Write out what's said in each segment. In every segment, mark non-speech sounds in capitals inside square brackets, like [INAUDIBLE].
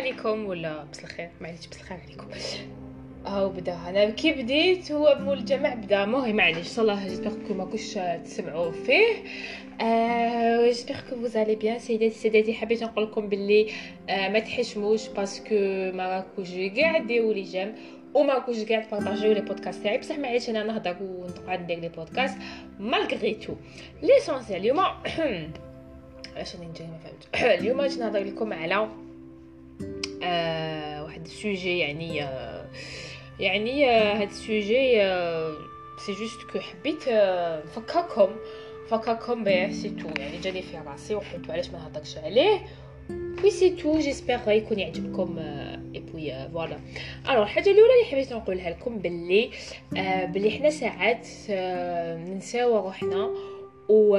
عليكم ولا بس الخير؟ معليش بس الخير عليكم. هاو بدا. أنا كي بديت هو مول الجمع بدا المهم معليش. صلاح جيسبر كو ما تسمعوا فيه آه جيسبر كو فوز الي بيان سيداتي سيداتي حبيت نقول لكم باللي آه ما تحشموش باسكو ما راكوش كاع ديروا لي جيم وما كنتش كاع تبارطاجيو لي بودكاست تاعي. بصح معليش أنا نهضر ونقعد ندير لي بودكاست مالغري تو ليسونسيال اليوم علاش راني نجري ما فهمت [COUGHS] اليوم غادي نهضر لكم على آه واحد ال sujet يعني آه يعني آه هاد ال sujet آه c'est juste que حبيت آه نفكركم نفكركم به c'est tout يعني جاني في راسي وقلت علاش ما نهضرش عليه؟ oui c'est tout j'espère يكون يعجبكم اي بوي فوالا الوغ الحاجة الأولى اللي حبيت نقولها لكم باللي آه باللي حنا ساعات آه ننساو روحنا و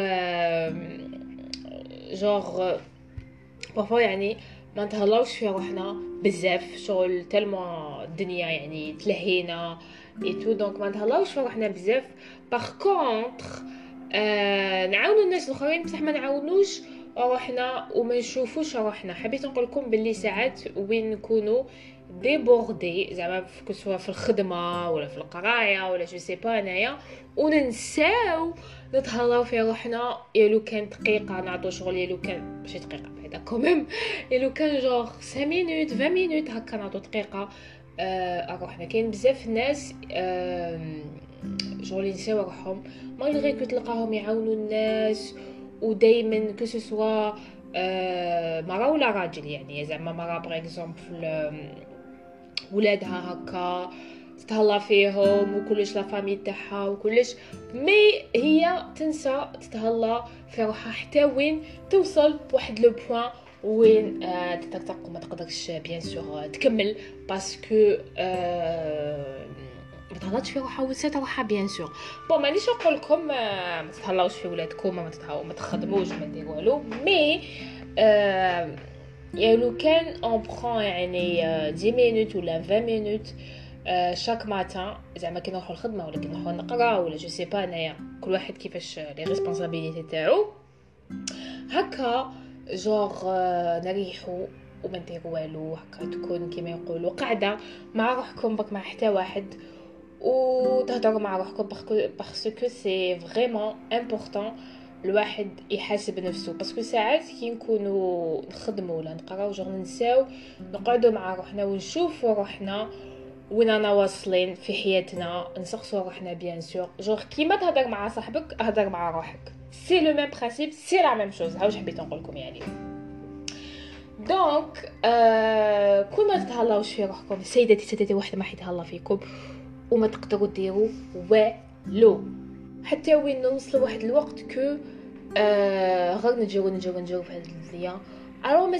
genre parfois يعني ما نتهلاوش في روحنا بزاف شغل تلمو الدنيا يعني تلهينا et tout donc ما نتهلاوش في روحنا بزاف. par contre آه نعاونو الناس الأخرين بصح ما نعاونوش روحنا وما نشوفوش روحنا حبيت نقول لكم باللي ساعات وين نكونوا débordés زعما سواء في الخدمة ولا في القراية ولا je sais pas انايا وننساو نتهلاو في روحنا. يا لو كان دقيقة نعطو شغل يا لو كان ماشي دقيقة بعدا quand même يا لو كان genre 5 minutes 20 minutes هكا نعطو دقيقة. آه روحنا. كاين بزاف ناس آه شغل ينساو روحهم. malgré que تلقاهم يعاونوا الناس ودائما que ce soit آه مرا ولا راجل يعني. زعما مرا par exemple ولادها هكا تتهلا فيهم وكلش la famille تاعها وكلش. mais هي تنسى تتهلا في روحها حتى وين توصل بواحد le point وين آه تتقطق وما تقدرش bien sûr تكمل. parce que آه ما تهلاش في روحها bien sûr bon مانيش نقول لكم ما تتهلاوش في ولادكم ما تتهلاو ما تخدموش ما ديروا والو mais آه يعني لو كان en prenant يعني 10 minutes ولا 20 minutes chaque matin زعما كي نروحو الخدمة ولا كي نروحو نقرا ولا je sais pas انايا كل واحد كيفاش les responsabilités تاعو. هكا جوغ نريحو وما نديرو والو هكا تكون كيما يقولوا قاعدة مع روحكم بك مع حتى واحد. وتهضروا مع روحكم parce que c'est vraiment important الواحد يحاسب نفسه. parce que ساعات كي نكونوا نخدموا ولا نقراو جوغ ننساو نقعدوا مع روحنا ونشوفوا روحنا وين أنا واصلين في حياتنا نسقسوا روحنا bien sûr genre كيما تهضر مع صاحبك هضر مع روحك. c'est le même principe c'est la même chose هاوش حبيت نقول لكم يعني. donc آه كل ما تتهلاوش في روحكم سيداتي سيداتي واحدة ما حيتهلا فيكم. وما تقدروا ديروا والو. حتى وين نوصل واحد الوقت que آه غير نجيو نجيو نجيو في هاد الدنيا. alors ما.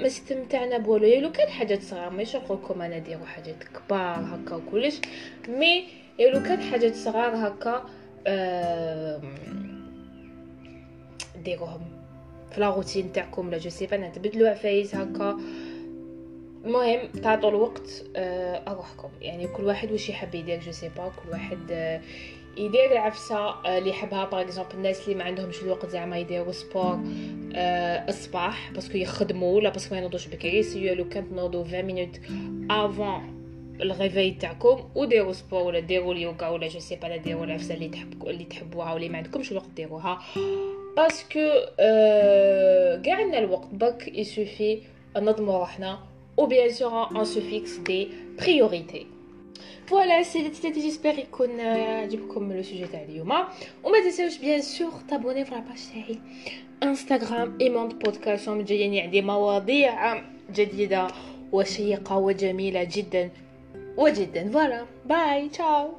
ما استمتعنا بوالو يلو كان حاجات صغار ماشي نقول لكم أنا ديروا حاجات كبار هكا وكلش mais يلو كان حاجات صغار هكا آه... ديروهم في la routine تاعكم لا je sais pas تبدلوا عفايس هكا. المهم تعطوا الوقت آه اروحكم يعني كل واحد واش يحب يدير je sais pas كل واحد آه يدير العفسه اللي يحبها. par exemple الناس اللي ما عندهمش الوقت زعما يديروا sport آه الصباح parce que يخدموا ولا parce que ما ينوضوش بكري si لو كان تنوضوا 20 minutes avant ال réveil تاعكم وديروا sport ولا ديروا اليوغا ولا je sais pas ديروا العفسة اللي تحبوا اللي تحبوها ولا ما عندكمش الوقت ديروها. parce que كاع عندنا الوقت برك il suffit نضموا روحنا ou bien sûr on se fixe des priorités فوالا سيداتي سيداتي جيسبر يكون عجبكم لو سوجي تاع اليوم وما تنساوش بيان سور تابوني في لاباج تاعي انستغرام ايموند بودكاست جايين عندي مواضيع جديده وشيقه وجميله جدا وجدا فوالا باي تشاو